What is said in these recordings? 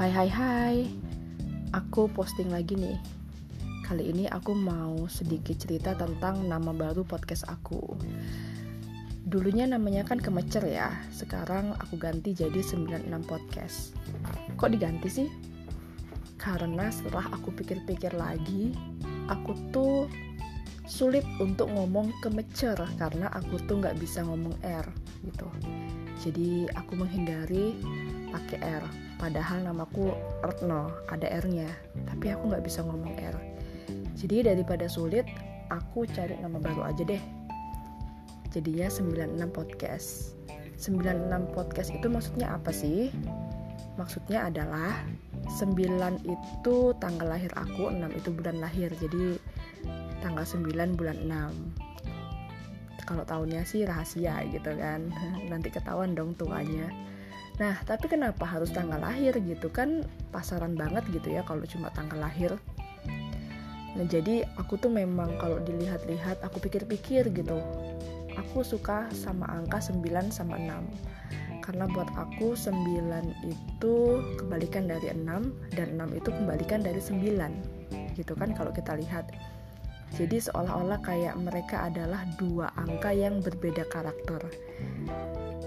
Hai hai hai. Aku posting lagi nih. Kali ini aku mau sedikit cerita tentang nama baru podcast aku. Dulunya namanya kan Kemecer ya. Sekarang aku ganti jadi 96 Podcast. Kok diganti sih? Karena setelah aku pikir-pikir lagi Aku tuh sulit untuk ngomong kemecer karena aku tuh nggak bisa ngomong R gitu jadi aku menghindari pakai R. Padahal namaku Retno ada R-nya. Tapi aku nggak bisa ngomong R. Jadi daripada sulit aku cari nama baru aja deh. Jadinya 96 podcast. 96 podcast itu maksudnya apa sih? Maksudnya adalah 9 itu tanggal lahir aku 6 itu bulan lahir. Jadi tanggal 9 bulan 6 kalau tahunnya sih rahasia gitu kan. Nanti ketahuan dong tuanya. Nah tapi kenapa harus tanggal lahir gitu? Kan pasaran banget gitu ya kalau cuma tanggal lahir. Nah jadi aku tuh memang kalau dilihat-lihat aku pikir-pikir gitu. Aku suka sama angka 9 sama 6 karena buat aku 9 itu kebalikan dari 6 dan 6 itu kebalikan dari 9 gitu kan kalau kita lihat jadi seolah-olah kayak mereka adalah dua angka yang berbeda karakter.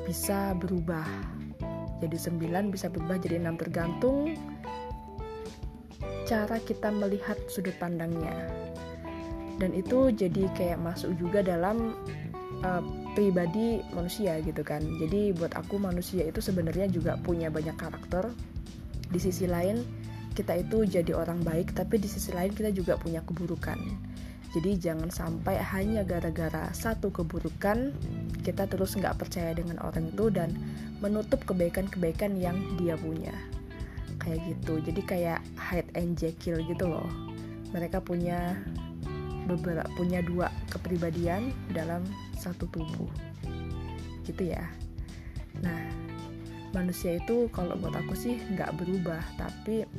Bisa berubah. Jadi 9 bisa berubah jadi 6 tergantung cara kita melihat sudut pandangnya. Dan itu jadi kayak masuk juga dalam uh, pribadi manusia gitu kan. Jadi buat aku manusia itu sebenarnya juga punya banyak karakter. Di sisi lain kita itu jadi orang baik tapi di sisi lain kita juga punya keburukan jadi jangan sampai hanya gara-gara satu keburukan kita terus nggak percaya dengan orang itu dan menutup kebaikan-kebaikan yang dia punya. Kayak gitu. Jadi kayak Hyde and Jekyll gitu loh. Mereka punya beberapa punya dua kepribadian dalam satu tubuh. Gitu ya. Nah, manusia itu kalau buat aku sih nggak berubah, tapi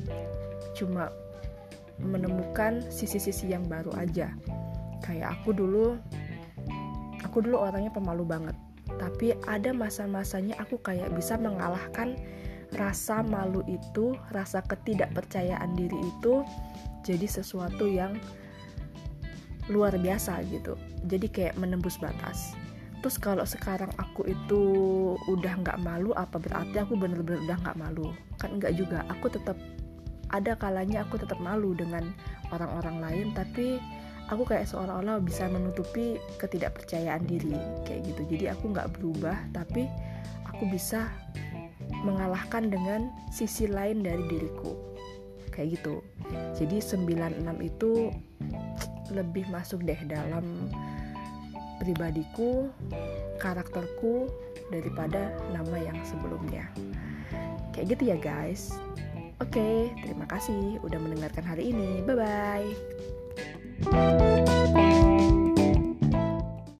cuma menemukan sisi-sisi yang baru aja. Kayak aku dulu aku dulu orangnya pemalu banget. Tapi ada masa-masanya aku kayak bisa mengalahkan rasa malu itu rasa ketidakpercayaan diri itu jadi sesuatu yang luar biasa gitu. Jadi kayak menembus batas. Terus kalau sekarang aku itu udah nggak malu apa berarti aku bener-bener udah nggak malu? Kan nggak juga. Aku tetap ada kalanya aku tetap malu dengan orang-orang lain tapi aku kayak seolah-olah bisa menutupi ketidakpercayaan diri kayak gitu. Jadi aku nggak berubah tapi aku bisa mengalahkan dengan sisi lain dari diriku kayak gitu. Jadi 96 itu lebih masuk deh dalam pribadiku karakterku daripada nama yang sebelumnya. Kayak gitu ya guys Oke, terima kasih udah mendengarkan hari ini. Bye bye.